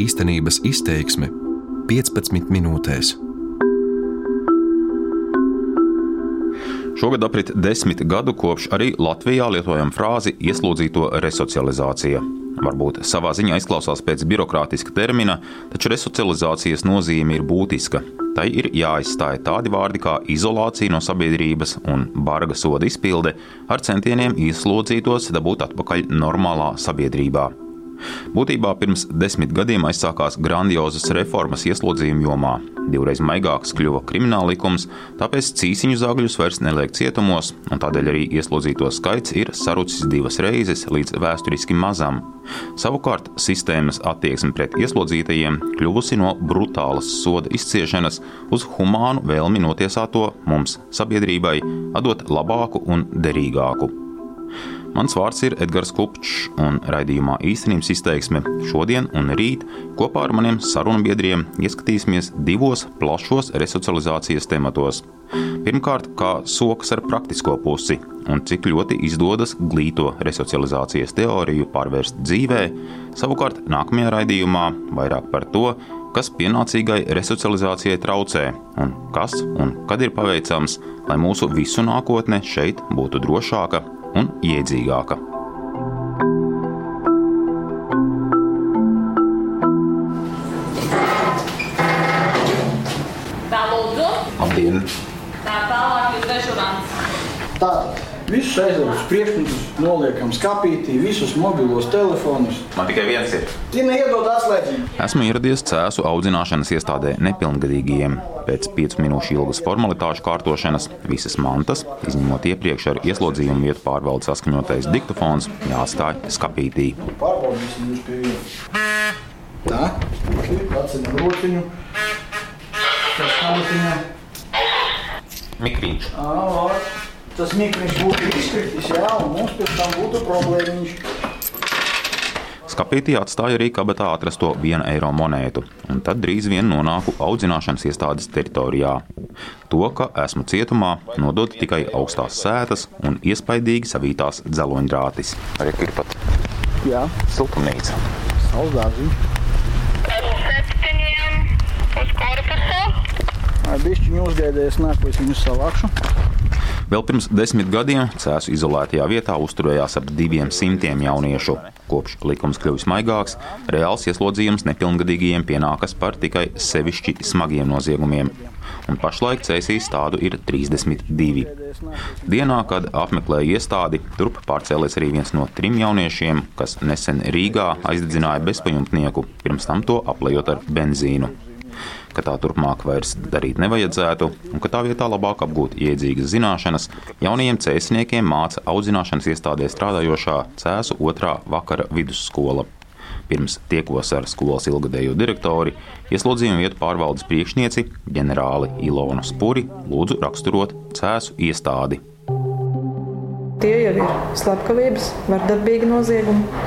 Īstenības izteiksme 15 minūtēs. Šogad aprit desmit gadu kopš arī Latvijā lietojam frāzi ieslodzīto resocializācija. Varbūt savā ziņā izklausās pēc birokrātiska termina, taču resocializācijas nozīme ir būtiska. Tai ir jāizstāja tādi vārdi kā izolācija no sabiedrības un barga soda izpilde ar centieniem ieslodzītos dabūt atpakaļ normālā sabiedrībā. Būtībā pirms desmit gadiem aizsākās grandiozas reformas ieslodzījuma jomā. Divreiz maigāks kļuva krimināla likums, tāpēc cīsiņu zāģļus vairs neliek cietumos, un tādēļ arī ieslodzīto skaits ir sarucis divas reizes līdz vēsturiski mazam. Savukārt sistēmas attieksme pret ieslodzītajiem kļuvusi no brutālas soda izciešanas uz humānu vēlmi notiesāto mums, sabiedrībai, atdot labāku un derīgāku. Mans vārds ir Edgars Kupčs, un raidījumā īstenības izteiksme šodien un rīt kopā ar maniem sarunbiedriem ieskatīsimies divos plašos resocializācijas tematos. Pirmkārt, kā sokas ar praktisko pusi un cik ļoti izdodas glīto resocializācijas teoriju pārvērst dzīvē, savukārt nākamajā raidījumā vairāk par to, kas pienācīgai resocializācijai traucē un kas un kad ir paveicams, lai mūsu visu nākotne šeit būtu drošāka un iedzīgāka. Labdien! tā tālāk jūs dežurants. Tātad visus aizdevumus priekšmetus noliekam skāpītī, visus mobilos telefonus. Man tikai viens ir. Zina, iedod atslēdziņu. Esmu ieradies cēsu audzināšanas iestādē nepilngadīgajiem. Pēc 5 minūšu ilgas formalitāšu kārtošanas visas mantas, izņemot iepriekš ar ieslodzījumu vietu pārvaldes saskaņotais diktofons, jāstāj skapītī. Pārbaudīsim jūs pie viena. Tā, atcinam rociņu. Tas kamatiņā. Mikriņš. Ā, Tas mikriņš būtu izkritis, jā, un mums pēc tam būtu problēmiņš. Skapītī atstāja arī kabatā atrasto 1 eiro monētu, un tad drīz vien nonāku audzināšanas iestādes teritorijā. To, ka esmu cietumā, nodod tikai augstās sētas un iespaidīgi savītās dzeloņdrātis. Arī ir pat Jā, siltumnīca. bišķiņu uzgaidējies, nāk, es viņus savākšu. Vēl pirms desmit gadiem Cēzu izolētajā vietā uzturējās ap diviem simtiem jauniešu. Kopš likums kļuvis maigāks, reāls ieslodzījums nepilngadīgajiem pienākas par tikai sevišķi smagiem noziegumiem. Un pašlaik cēsīs tādu ir 32. Dienā, kad apmeklēju iestādi, turp pārcēlies arī viens no trim jauniešiem, kas nesen Rīgā aizdedzināja bezpajumtnieku, pirms tam to aplējot ar benzīnu ka tā turpmāk vairs darīt nevajadzētu, un ka tā vietā labāk apgūt iedzīgas zināšanas, jaunajiem cēsniekiem māca audzināšanas iestādē strādājošā cēsu otrā vakara vidusskola. Pirms tiekos ar skolas ilgadējo direktori, ieslodzījuma vietu pārvaldes priekšnieci ģenerāli Ilona Spuri lūdzu raksturot cēsu iestādi. Tie jau ir slepkavības, vardarbīgi noziegumi,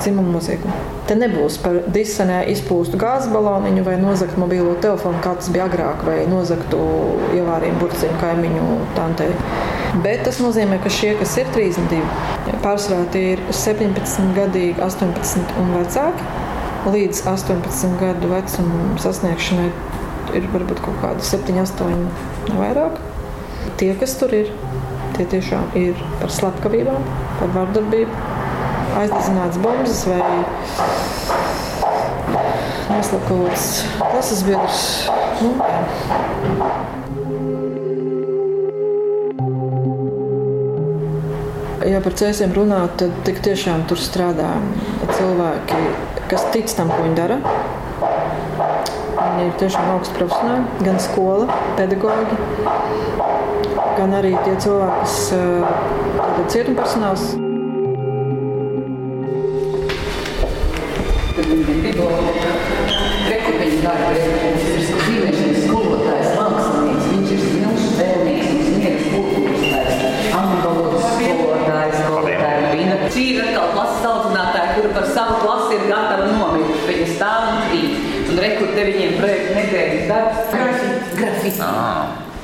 dzimuma noziegumi. Te nebūs par disenē izpūstu gāzes baloniņu vai nozagt mobilo telefonu, kā tas bija agrāk, vai nozagtu ievārījumu burciņu kaimiņu tantei. Bet tas nozīmē, ka šie, kas ir 32, pārsvarā tie ir 17 gadīgi, 18 un vecāki. Līdz 18 gadu vecuma sasniegšanai ir varbūt kaut kādi 7, 8 vairāk. Tie, kas tur ir, tie tiešām ir par slepkavībām, par vardarbību, aizdedzināts bombas vai noslēpts klases biedrs. Nu, jā. Ja par cēsiem runā, tad tik tiešām tur strādā cilvēki, kas tic tam, ko viņi dara. Viņi ir tiešām augsti profesionāli, gan skola, pedagoģi, gan arī tie cilvēki, kas ir cietuma Rekur viņa darba, viņš ir zīmēšanas skolotājs, mākslinieks, viņš ir milzu vēlnieks, viņš sniegs kultūras, angļu valodas skolotājs, skolotājs, Rina. Šī ir atkal klases audzinātāja, kura par savu klasi ir gatava nomirt. Viņa stāv un krīt. Un rekur te viņiem projekta nedēļas darbs. Grafiti. Grafiti.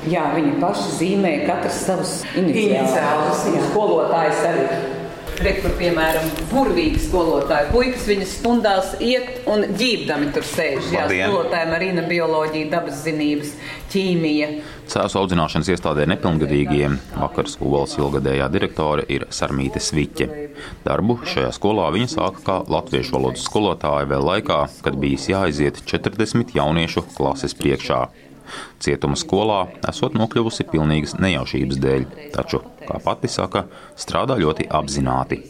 Jā, viņi paši zīmē katrs savus iniciālus. Skolotājs arī. Re, kur, piemēram, burvīgi skolotāji. Puikas viņas stundās iet un ģībdami tur sēž. Jā, Labdien. skolotāji Marina, bioloģija, dabas zinības, ķīmija. Cēlus audzināšanas iestādē nepilngadīgiem vakar skolas ilgadējā direktore ir Sarmīte Sviķe. Darbu šajā skolā viņa sāka kā latviešu valodas skolotāja vēl laikā, kad bijis jāaiziet 40 jauniešu klases priekšā. Cietuma skolā esot nokļuvusi pilnīgas nejaušības dēļ, taču, kā pati saka, strādā ļoti apzināti.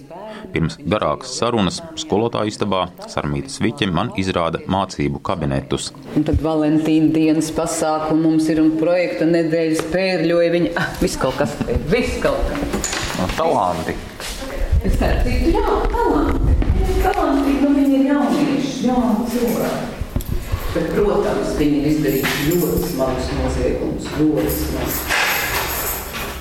Pirms garākas sarunas skolotāja istabā Sarmīta Sviķe man izrāda mācību kabinetus. Un tad Valentīna dienas pasākumi mums ir un projekta nedēļas pērļoja. Viņa, ah, viss kaut kas, viss kaut kas. No, talanti! Es tādu, jā, talanti. Talanti, nu viņi ir jaunieši, jauni cilvēki. Bet, protams, viņi ir izdarījuši ļoti smagus noziegumus, ļoti smagus.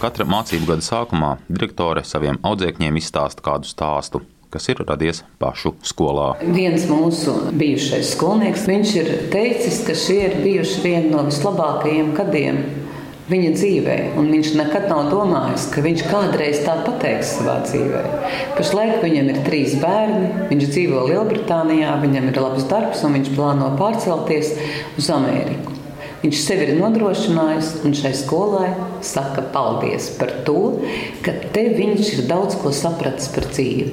Katra mācību gada sākumā direktore saviem audzēkņiem izstāsta kādu stāstu, kas ir radies pašu skolā. Viens mūsu bijušais skolnieks, viņš ir teicis, ka šie ir bijuši vieni no vislabākajiem gadiem viņa dzīvē. Un viņš nekad nav domājis, ka viņš kādreiz tā pateiks savā dzīvē. Pašlaik viņam ir trīs bērni, viņš dzīvo Lielbritānijā, viņam ir labs darbs un viņš plāno pārcelties uz Ameriku. Viņš sevi ir nodrošinājis un šai skolai saka paldies par to, ka te viņš ir daudz ko sapratis par dzīvi.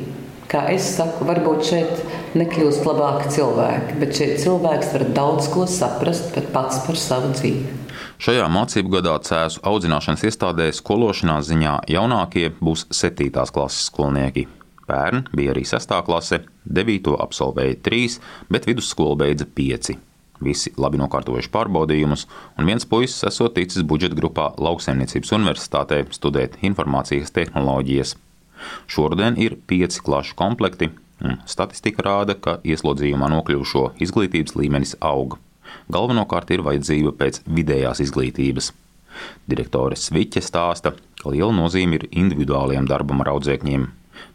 Kā es saku, varbūt šeit nekļūst labāki cilvēki, bet šeit cilvēks var daudz ko saprast pat pats par savu dzīvi. Šajā mācību gadā cēsu audzināšanas iestādē skološanās ziņā jaunākie būs 7. klases skolnieki. Pērn bija arī 6. klase, 9. absolvēja 3, bet vidusskolu beidza 5. Visi labi nokārtojuši pārbaudījumus, un viens puisis esot ticis budžeta grupā Lauksaimniecības universitātē studēt informācijas tehnoloģijas. Šoruden ir pieci klašu komplekti, statistika rāda, ka ieslodzījumā nokļuvušo izglītības līmenis aug. Galvenokārt ir vajadzība pēc vidējās izglītības. Direktore Sviķe stāsta, ka liela nozīme ir individuāliem darbam ar audzēkņiem.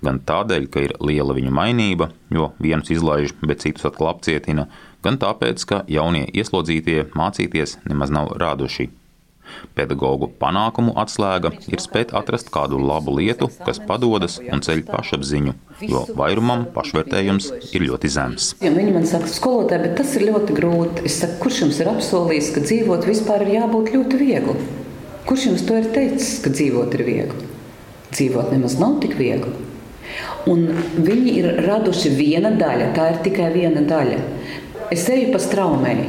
Gan tādēļ, ka ir liela viņu mainība, jo vienus izlaiž, bet citus atkal apcietina, gan tāpēc, ka jaunie ieslodzītie mācīties nemaz nav rāduši. Pedagoģu panākumu atslēga ir spēt atrast kādu labu lietu, kas padodas un ceļ pašapziņu, jo vairumam pašvērtējums ir ļoti zems. Ja viņi man saka, skolotāji, bet tas ir ļoti grūti. Es saku, kurš jums ir apsolījis, ka dzīvot vispār ir jābūt ļoti viegli? Kurš jums to ir teicis, ka dzīvot ir viegli? Dzīvot nemaz nav tik viegli. Un viņi ir raduši viena daļa, tā ir tikai viena daļa. Es eju pa straumēji,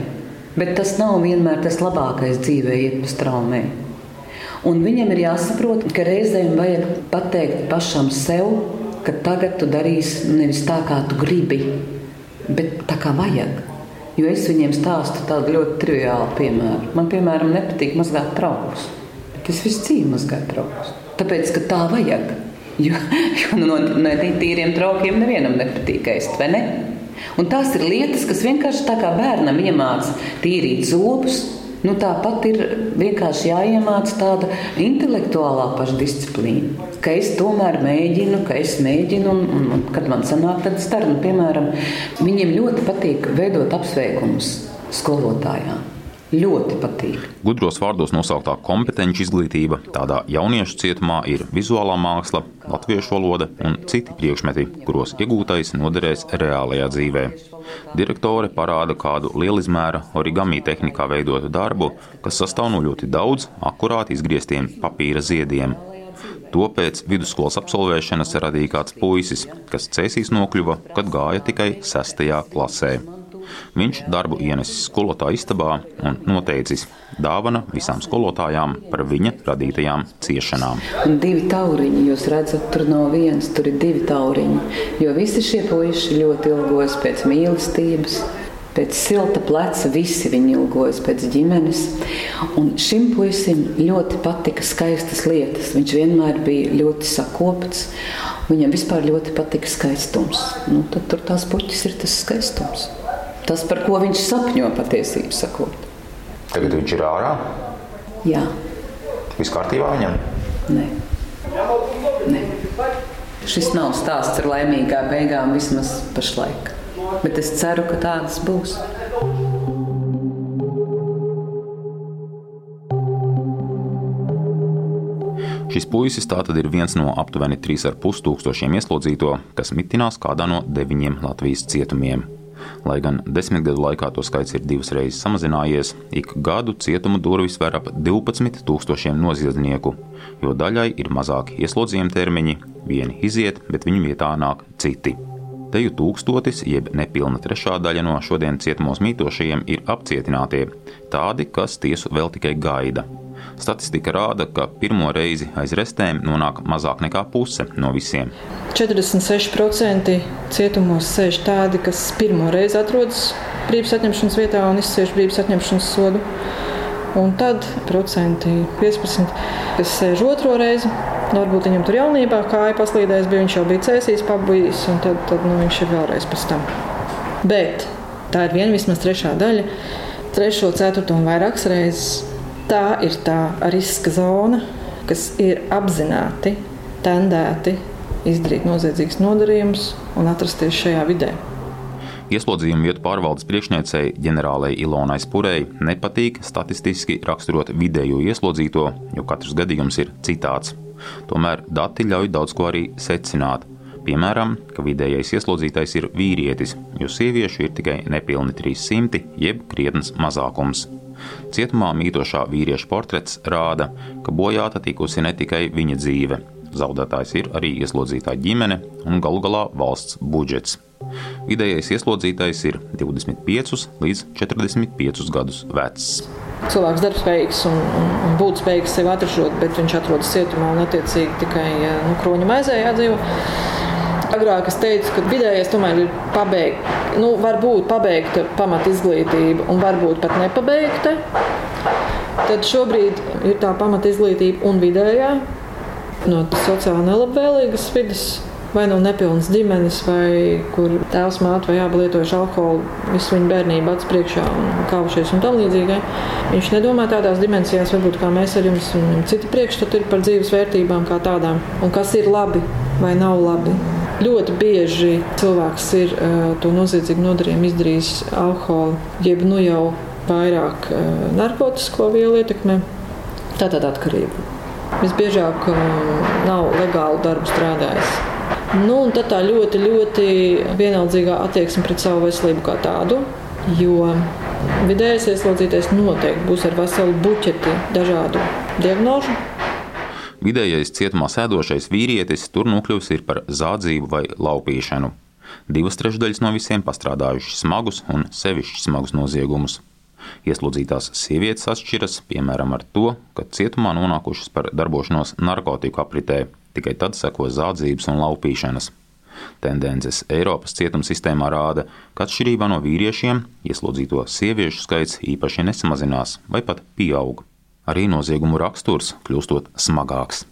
bet tas nav vienmēr tas labākais dzīvē, iet pa straumēji. Un viņam ir jāsaprot, ka reizēm vajag pateikt pašam sev, ka tagad tu darīsi nevis tā, kā tu gribi, bet tā kā vajag. Jo es viņiem stāstu tādu ļoti triviālu piemēru. Man, piemēram, nepatīk mazgāt traukus, bet es visu dzīvi mazgāju traukus. Tāpēc, ka tā vajag. Jo, jo no, no tīriem traukiem nevienam nepatīk vai ne? Un tās ir lietas, kas vienkārši tā kā bērnam iemāca tīrīt zobus. Nu, tāpat ir vienkārši jāiemāca tāda intelektuālā pašdisciplīna. Ka es tomēr mēģinu, ka es mēģinu, un, un, un kad man sanāk, tad es daru. Nu, piemēram, viņiem ļoti patīk veidot apsveikumus skolotājām. Ļoti patīk. Gudros vārdos nosauktā kompetenci izglītība tādā jauniešu cietumā ir vizuālā māksla, latviešu valoda un citi priekšmeti, kuros iegūtais noderēs reālajā dzīvē. Direktore parāda kādu lielizmēra origami tehnikā veidotu darbu, kas sastāv no ļoti daudz akurāti izgrieztiem papīra ziediem. To pēc vidusskolas absolvēšanas radīja kāds puisis, kas cēsīs nokļuva, kad gāja tikai sestajā klasē. Viņš darbu ienesis skolotāja istabā un noteicis dāvana visām skolotājām par viņa radītajām ciešanām. Un divi tauriņi, jūs redzat, tur nav viens, tur ir divi tauriņi. Jo visi šie puiši ļoti ilgojas pēc mīlestības, pēc silta pleca, visi viņi ilgojas pēc ģimenes. Un šim puisim ļoti patika skaistas lietas. Viņš vienmēr bija ļoti sakopts. Viņam vispār ļoti patika skaistums. Nu, tad tur tās puķis ir tas skaistums. Tas, par ko viņš sapņo patiesībā sakot. Tagad viņš ir ārā. Jā, Viss kārtībā viņam. nē. nē. Šis nav stāsts ar laimīgām beigām vismaz pašlaik. Bet es ceru, ka tādas būs. Šis puisis tātad ir viens no aptuveni 3,5 tūkstošiem ieslodzīto, kas mitinās kādā no deviņiem Latvijas cietumiem. Lai gan desmit gadu laikā to skaits ir divas reizes samazinājies, ik gadu cietuma durvis ver ap 12 tūkstošiem noziedznieku, jo daļai ir mazāki ieslodzījuma termiņi, vieni iziet, bet viņu vietā nāk citi. Teju tūkstotis, jeb nepilna trešā daļa no šodien cietumos mītošajiem, ir apcietinātie, tādi, kas tiesu vēl tikai gaida. Statistika rāda, ka pirmo reizi aiz restēm nonāk mazāk nekā puse no visiem. 46% cietumos sēž tādi, kas pirmo reizi atrodas brīvības atņemšanas vietā un izcieš brīvības atņemšanas sodu. Un tad procenti 15, kas sēž otro reizi. Nu, varbūt viņam tur jaunībā kāja paslīdējis, bija viņš jau bija cēsīs, pabijis, un tad, tad nu, viņš ir vēlreiz pēc tam. Bet tā ir viena vismaz trešā daļa, trešo, ceturto un vairākas reizes. Tā ir tā riska zona, kas ir apzināti tendēti izdarīt noziedzīgus nodarījumus un atrasties šajā vidē. Ieslodzījumu vietu pārvaldes priekšniecei ģenerālei Ilonai Spurei nepatīk statistiski raksturot vidējo ieslodzīto, jo katrs gadījums ir citāds. Tomēr dati ļauj daudz ko arī secināt. Piemēram, ka vidējais ieslodzītais ir vīrietis, jo sieviešu ir tikai nepilni 300, jeb krietnes mazākums. Cietumā mītošā vīrieša portrets rāda, ka bojāta tikusi ne tikai viņa dzīve. Zaudētājs ir arī ieslodzītā ģimene un galu galā valsts budžets. Vidējais ieslodzītais ir 25 līdz 45 gadus vecs. Cilvēks darbspējīgs un, un, un būt spējīgs sevi atražot, bet viņš atrodas cietumā un attiecīgi tikai nu, kroņa maizē jādzīvo. Agrāk es teicu, ka vidējais tomēr ir pabeigts, nu, varbūt pabeigta pamat izglītība un varbūt pat nepabeigta. Tad šobrīd ir tā pamat izglītība un vidējā no sociāli nelabvēlīgas vidas vai no nepilnas ģimenes, vai kur tēvs, māte vai abi lietojuši alkoholu visu viņu bērnību acu priekšā un kaušies un tam līdzīgi. Viņš nedomā tādās dimensijās, varbūt kā mēs ar jums, un citi priekšstati ir par dzīves vērtībām kā tādām, un kas ir labi vai nav labi. Ļoti bieži cilvēks ir to noziedzīgu nodarījumu izdarījis alkoholu, jeb nu jau vairāk narkotisko vielu ietekmē. Tā tad atkarība. Visbiežāk nav legālu darbu strādājis. Nu, tad tā ļoti, ļoti vienaldzīgā attieksme pret savu veselību kā tādu. Jo vidējais ieslodzītais noteikti būs ar veselu buķeti dažādu diagnožu. Vidējais cietumā sēdošais vīrietis tur nokļuvis par zādzību vai laupīšanu. Divas trešdaļas no visiem pastrādājuši smagus un sevišķi smagus noziegumus. Ieslodzītās sievietes atšķiras piemēram ar to, ka cietumā nonākušas par darbošanos narkotiku apritē, tikai tad seko zādzības un laupīšanas. Tendences Eiropas cietumsistēmā rāda, ka atšķirībā no vīriešiem ieslodzīto sieviešu skaits īpaši nesamazinās vai pat pieaug. Arī noziegumu raksturs kļūstot smagāks.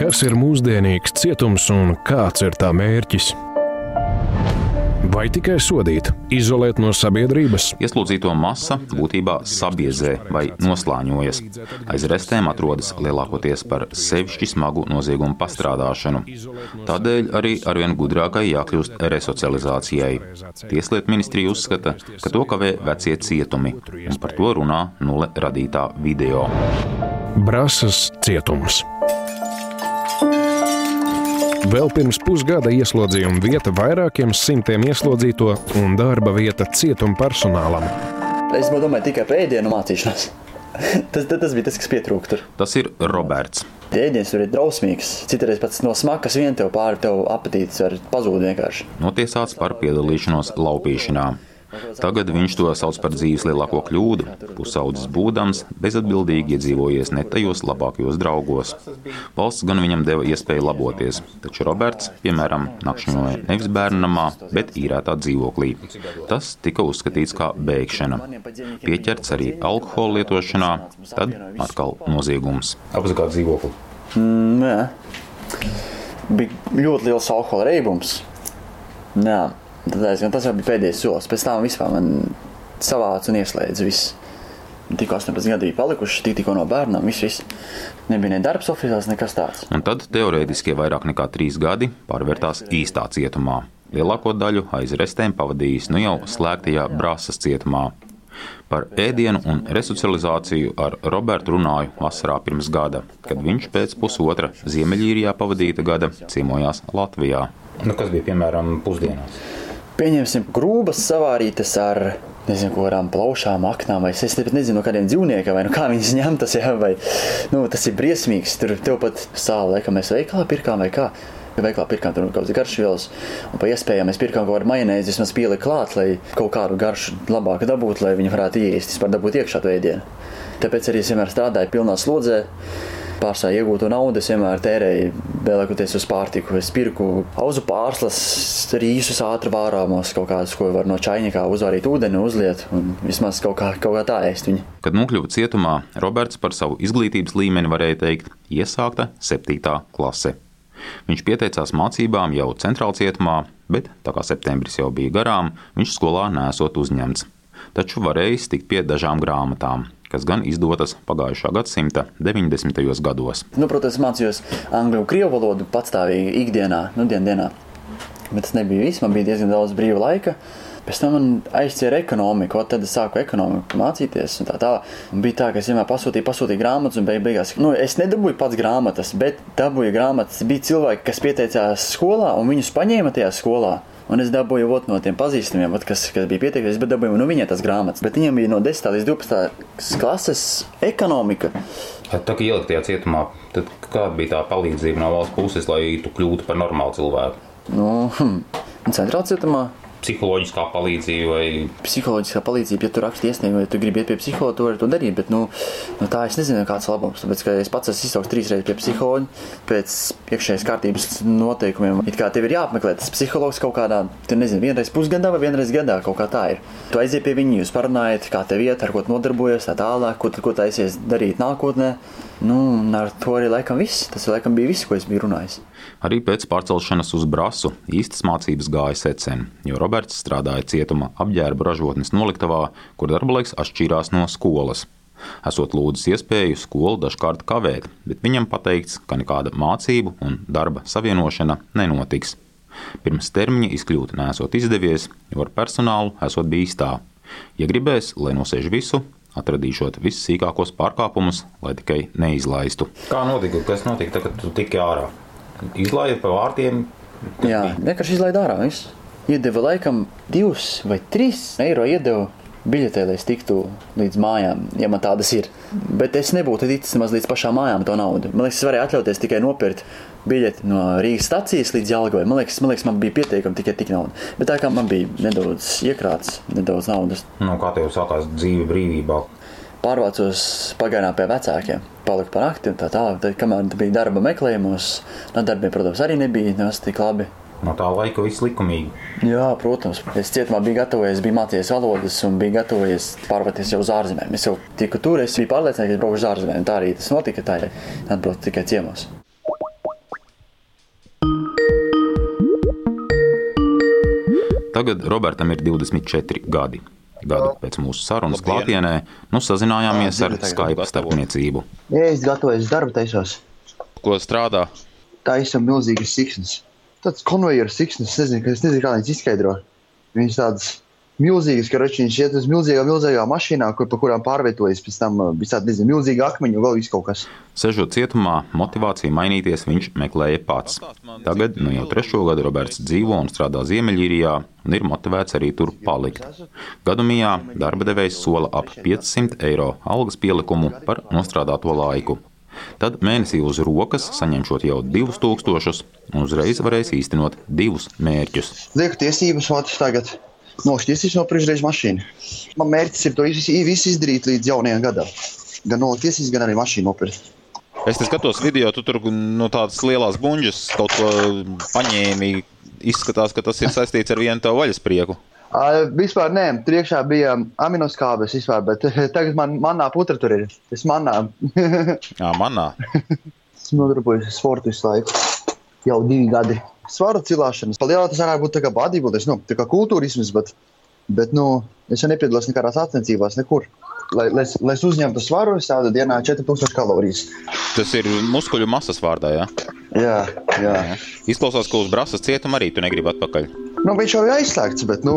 Kas ir mūsdienīgs cietums un kāds ir tā mērķis? Vai tikai sodīt, izolēt no sabiedrības. Ieslodzīto masa būtībā sabiezē vai noslāņojas. Aiz restēm atrodas lielākoties par sevišķi smagu noziegumu pastrādāšanu. Tādēļ arī arvien gudrākai jākļūst resocializācijai. Tieslietu ministrija uzskata, ka to kavē vecie cietumi, un par to runā nulle radītā video. Brasas cietums. Vēl pirms pusgada ieslodzījuma vieta vairākiem simtiem ieslodzīto un darba vieta cietuma personālam. Es domāju tikai par ēdienu mācīšanos. tas, tas bija tas, kas pietrūka tur. Tas ir Roberts. Ēdiens tur ir drausmīgs. Citreiz pats no smakas vien tev pāri tev apetīts var pazūd vienkārši. Notiesāts par piedalīšanos laupīšanā. Tagad viņš to sauc par dzīves lielāko kļūdu. Pusaudzis būdams, bezatbildīgi iedzīvojies ne tajos labākajos draugos. Valsts gan viņam deva iespēju laboties, taču Roberts, piemēram, nakšņoja nevis bērnamā, bet īrētā dzīvoklī. Tas tika uzskatīts kā bēgšana. Pieķerts arī alkohola lietošanā, tad atkal noziegums. Apzakāt dzīvokli? Mm, jā. Bija ļoti liels alkohola reibums. Jā. Tad aizvien, tas jau bija pēdējais solis. Pēc tam vispār man savāca un ieslēdza viss. Tikko 18 gadi bija palikuši, tik, tikko no bērniem, viss, viss. Nebija ne darbs oficiāls, nekas tāds. Un tad teorētiskie vairāk nekā trīs gadi pārvērtās īstā cietumā. Lielāko daļu aiz restēm pavadījis nu jau slēgtajā Brāzas cietumā. Par ēdienu un resocializāciju ar Robertu runāju vasarā pirms gada, kad viņš pēc pusotra Ziemeļīrijā pavadīta gada ciemojās Latvijā. Nu, kas bija piemēram pusdienās? Pieņemsim, grūbas savārītas ar nezinu, kādām plaušām, aknām, vai es pat nezinu, no kādiem dzīvniekiem, vai no kā viņas ņemtas. Jā, vai, nu, tas ir briesmīgs. Tur tev pat sāla, laikam, mēs veikalā pirkām vai kā. Veiklā pirkām tur kaut kādas garšvielas, un pa iespējām mēs pirkām kaut kādu majonēzi, vismaz pielikt klāt, lai kaut kādu garšu labāk dabūtu, lai viņi varētu ieiest, vispār dabūt iekšā to ēdienu. Tāpēc arī es vienmēr strādāju pilnā slodzē, pārsvarā iegūto naudu es vienmēr tērēju, lielākoties uz pārtiku. Es pirku auzu pārslas, rīsus ātri vārāmos, kaut kādus, ko var no čainikā uzvārīt ūdeni, uzliet un vismaz kaut kā, kaut kā tā ēst viņu. Kad nokļuva cietumā, Roberts par savu izglītības līmeni varēja teikt iesākta 7. klase. Viņš pieteicās mācībām jau centrālajā cietumā, bet tā kā septembris jau bija garām, viņš skolā nesot uzņemts. Taču varējis tikt pie dažām grāmatām, kas gan izdotas pagājušā gadsimta 90. gados. Nu, protams, mācījos angļu un krievu valodu patstāvīgi ikdienā, nu, dienā. Bet tas nebija viss, man bija diezgan daudz brīva laika. Pēc tam man aizķēra ekonomiku, tad es sāku ekonomiku mācīties. Tā, tā. Un bija tā, ka es vienmēr pasūtīju, pasūtīju grāmatas, un beig beigās nu, es nedabūju pats grāmatas, bet dabūju grāmatas. Bija cilvēki, kas pieteicās skolā, un viņus paņēma tajā skolā. Un es dabūju ot, no tiem pazīstamiem, ot, kas, kas bija pieteikušies, bet dabūju no viņiem tās grāmatas. Bet viņiem bija no 10. līdz 12. klases ekonomika. Tā kā ielikt tajā cietumā, tad kāda bija tā palīdzība no valsts puses, lai tu kļūtu par normālu cilvēku? Nu, hm, centrālā cietumā psiholoģiskā palīdzība vai psiholoģiskā palīdzība. Ja tu raksti iesniegumu, ja tu gribi iet pie psihologa, tu vari to darīt. Bet nu, nu, tā es nezinu, kāds ir labums. Tāpēc, ka es pats esmu izsaucis trīs reizes pie psihologa pēc iekšējās kārtības noteikumiem. It kā tev ir jāapmeklē tas psihologs kaut kādā, tur nezinu, vienreiz pusgadā vai vienreiz gadā kaut kā tā ir. Tu aizies pie viņa, jūs parunājat, kā tev iet, ar ko nodarbojas, tā tālāk, ko, ko taisies darīt nākotnē. Nu, ar to arī laikam viss. Tas laikam bija viss, ko es biju runājis. Arī pēc pārcelšanās uz Brasu īstas mācības gāja secen, jo Roberts strādāja cietuma apģērba ražotnes noliktavā, kur darba laiks atšķīrās no skolas. Esot lūdzis iespēju skolu dažkārt kavēt, bet viņam pateikts, ka nekāda mācību un darba savienošana nenotiks. Pirms termiņa izkļūt nesot izdevies, jo ar personālu esot bijis tā. Ja gribēs, lai nosēž visu, atradīšot vissīkākos pārkāpumus, lai tikai neizlaistu. Kā notika? Kas notika tagad, kad tu tiki ārā? Izlaiž pa vārtiem? Jā, vienkārši izlaiž ārā. Viss. Iedeva laikam divus vai trīs eiro iedeva biļetē, lai es tiktu līdz mājām, ja man tādas ir. Bet es nebūtu ticis nemaz līdz pašām mājām to naudu. Man liekas, es varēju atļauties tikai nopirkt biļeti no Rīgas stācijas līdz Jālgavai. Man liekas, man, liekas, man bija pieteikumi tikai tik nauda. Bet tā kā man bija nedaudz iekrāts, nedaudz naudas. Nu, kā tev sākās dzīve brīvībā? Pārvācos pagaidām pie vecākiem, paliku par nakti un tā tālāk. Tad, kamēr bija darba meklējumos, no darbiem, protams, arī nebija nemaz tik labi. No tā laika viss likumīgi. Jā, protams. Es cietumā biju gatavojies, biju mācījies valodas un biju gatavojies pārvākties jau uz ārzemēm. Es jau tiku tur, es biju pārliecināts, ka es braukšu uz ārzemēm. Tā arī tas notika, tā ir atbraukt tikai ciemos. Tagad Robertam ir 24 gadi. Gadu pēc mūsu sarunas klātienē nu sazinājāmies ar Skype starpniecību. Es gatavojos darbu, taisos. Ko strādā? Taisam milzīgas siksnas. Tāds konvejeru siksnas, nezinu, es nezinu, kā viņas izskaidro. Viņas tādas milzīgas, ka viņš iet uz milzīgā, milzīgā mašīnā, kur, pa kurām pārvietojas pēc tam visādi, nezinu, milzīgi akmeņi vēl viss kaut kas. Sežot cietumā, motivāciju mainīties viņš meklēja pats. Tagad, nu jau trešo gadu Roberts dzīvo un strādā Ziemeļīrijā un ir motivēts arī tur palikt. Gadumijā darba devējs sola ap 500 eiro algas pielikumu par nostrādāto laiku. Tad mēnesī uz rokas saņemšot jau 2000 un uzreiz varēs īstenot divus mērķus. Lieku tiesības otrs tagad nošķirsties no priekšreizes mašīnu. Man mērķis ir to visu izdarīt līdz jaunajam gadam. Gan nolikt tiesības, gan arī mašīnu nopirkt. Es skatos video, tu tur no tādas lielas buļbuļsaktas kaut ko paņēmi. Izskatās, ka tas ir saistīts ar vienu tavu vaļasprieku. Uh, vispār nē, tur iekšā bija aminoskābes, vispār, bet tagad man manā putra tur ir. Es manā. Jā, manā. es nodarbojos ar sportu visu laiku. Jau divi gadi. Svaru cilāšanas. Palielā tas varētu būt tā kā bodybuilders, nu, tā kā kultūrisms, bet, bet nu, es jau nepiedalos nekādās sacensībās, nekur. Lai, lai, lai es uzņemtu svaru, es tādu dienā 4000 kalorijas. Tas ir muskuļu masas vārdā, jā? Jā, jā. jā. Izklausās, ka uz brāzas cietuma arī tu negribi atpakaļ. Nu, viņš jau ir aizslēgts, bet nu,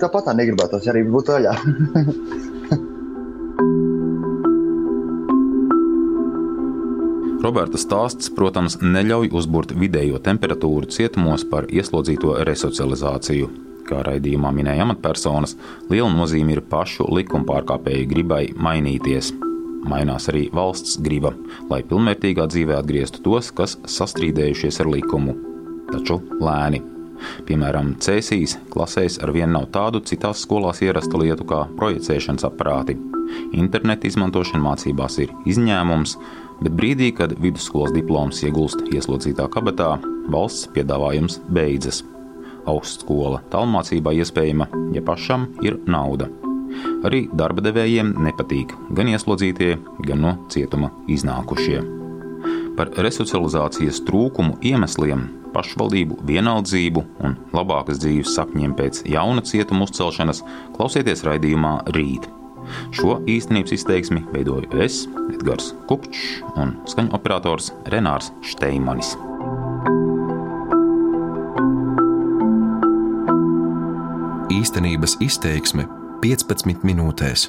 tāpat tā negribētos arī būt vaļā. Roberta stāsts, protams, neļauj uzbūrt vidējo temperatūru cietumos par ieslodzīto resocializāciju. Kā raidījumā minēja amatpersonas, liela nozīme ir pašu likumpārkāpēju gribai mainīties. Mainās arī valsts griba, lai pilnvērtīgā dzīvē atgrieztu tos, kas sastrīdējušies ar likumu. Taču lēni. Piemēram, cēsīs klasēs ar vienu nav tādu citās skolās ierastu lietu kā projicēšanas aparāti. Interneta izmantošana mācībās ir izņēmums, bet brīdī, kad vidusskolas diploms iegulst ieslodzītā kabatā, valsts piedāvājums beidzas. Augstskola tālmācībā iespējama, ja pašam ir nauda. Arī darba devējiem nepatīk gan ieslodzītie, gan no cietuma iznākušie. Par resocializācijas trūkumu iemesliem, pašvaldību vienaldzību un labākas dzīves sapņiem pēc jauna cietuma uzcelšanas klausieties raidījumā Rīt. Šo īstenības izteiksmi veidoju es, Edgars Kupčs un skaņu operators Renārs Šteimanis. Īstenības izteiksme 15 minūtēs.